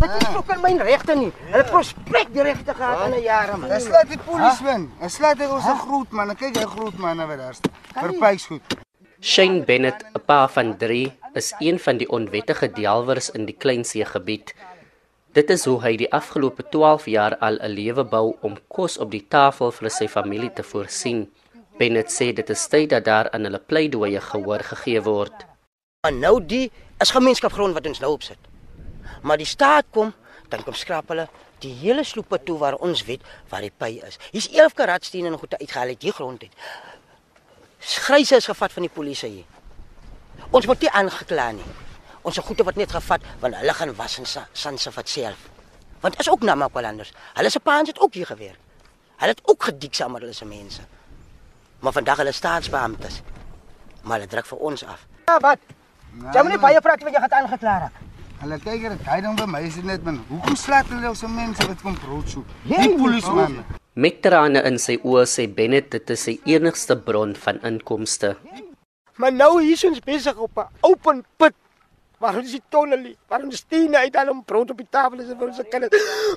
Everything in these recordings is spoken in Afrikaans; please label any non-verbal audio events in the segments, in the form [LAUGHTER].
Dit is ook in my regte nie. Hulle prospek die regte gehad in 'n jare man. Dis laat die polisieman. Dis laat hy ons 'n groot man. Kyk hy groot man wat daar staan. Verpyks goed. Shane Bennett, 'n pa van 3, is een van die onwettige delwers in die Kleinsee gebied. Dit is hoe hy die afgelope 12 jaar al 'n lewe bou om kos op die tafel vir sy familie te voorsien. Bennett sê dit is tyd dat daar aan hulle pleidooie gehoor gegee word. Maar nou die is gemeenskapsgrond wat ons nou opsit. Maar die staat kom, dan kom skrap hulle die hele sloepe toe waar ons weet waar die py is. Hier's 11 karatstene en goed uitgehaal uit die grond uit. Gryse is gevat van die polisie hier. Ons word nie aangekla nie. Ons se goede word net gevat want hulle gaan was en sanse vat self. Want is ook Namakwalanders. Hulle se paans het ook hier gewerk. Hulle het ook gedik saam met hulle se mense. Maar vandag hulle staatsbeamptes. Maar hulle druk vir ons af. Ja, wat? Jy moet nie baie praat wat jy gaan aangekla raak. Hulle kyk dit hy ding by my is dit net man. Hoekom slaat hulle ons mense wat kom brood soek? Die moet polisieman. Met trane in sy oë sê Bennett dit is sy enigste bron van inkomste. Maar nou hier is ons besig op 'n open put. Waar ons die tonne lê, waar ons stene uit aan om brood op die tafel is vir ons kinders.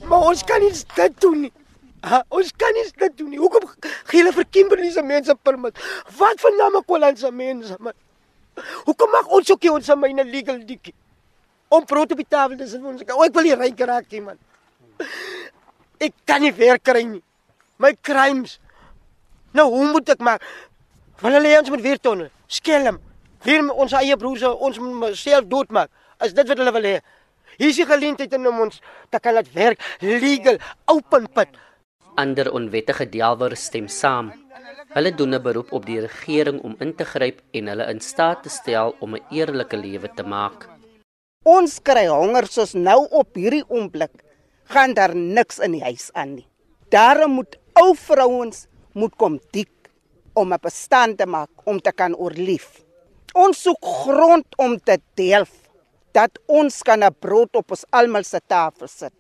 Maar ons kan nie dit doen nie. Ha, ons kan nie dit doen nie. Hoekom gee hulle vir Kimberley se mense permit? Wat van Namakwaland se mense man? Hoekom mag ons ook nie ons myne legal dikkie? Om brood op die tafel te sit vir ons. O, ek wil nie ryk raak nie man. [LAUGHS] Ek kan nie werk kry nie. My crimes. Nou hoe moet ek maak? Wil hulle ons moet weer tonne? Skelm. Weer met ons eie broers ons self doodmaak. Is dit wat hulle wil hê? Hier is die geleentheid in om ons te kan laat werk legal open pit. Ander onwettige delwers stem saam. Hulle doen 'n beroep op die regering om in te gryp en hulle in staat te stel om 'n eerlike lewe te maak. Ons kry honger soos nou op hierdie oomblik. Gaan daar niks in die huis aan nie. Daarom moet ou vrouens moet kom dik om 'n bestand te maak om te kan oorleef. Ons soek grond om te deel dat ons kan 'n brood op ons almal se tafel sit.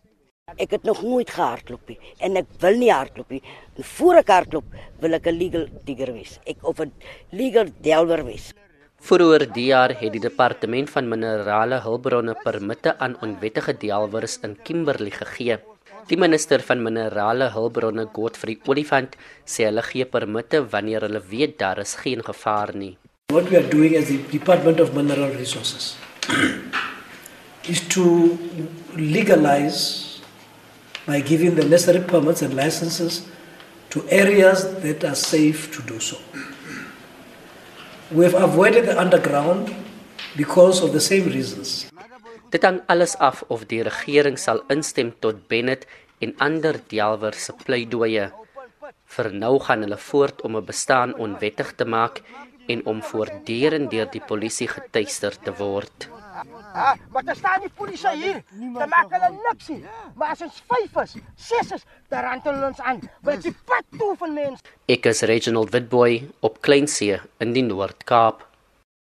Ek het nog nooit gehardloop nie en ek wil nie hardloop nie. Voor ek hardloop, wil ek 'n legal digger wees. Ek of 'n legal delwer wees. Vroeger die jaar het die departement van minerale hulpbronne permitte aan onwettige delwers in Kimberley gegee. Die minister van minerale hulpbronne, Godfrey Olifant, sê hulle gee permitte wanneer hulle weet daar is geen gevaar nie. What we are doing as the Department of Mineral Resources [CLEARS THROAT] is to legalize by giving the necessary permits and licenses to areas that are safe to do so. We have avoided the underground because of the same reasons. Dit hang alles af of die regering sal instem tot Bennett en ander delwers se pleidooie. Vir nou gaan hulle voort om 'n bestaan onwettig te maak en om voortdurend deur die polisie getuister te word. Ah, maar daar staan die polisie hier. Dan maak hulle niks nie. Maar as ons 5 is, 6 is, dan rantel ons aan. Wat die pad toe van mense. Ek is Reginald Witboy op Kleinsee in die Noord-Kaap.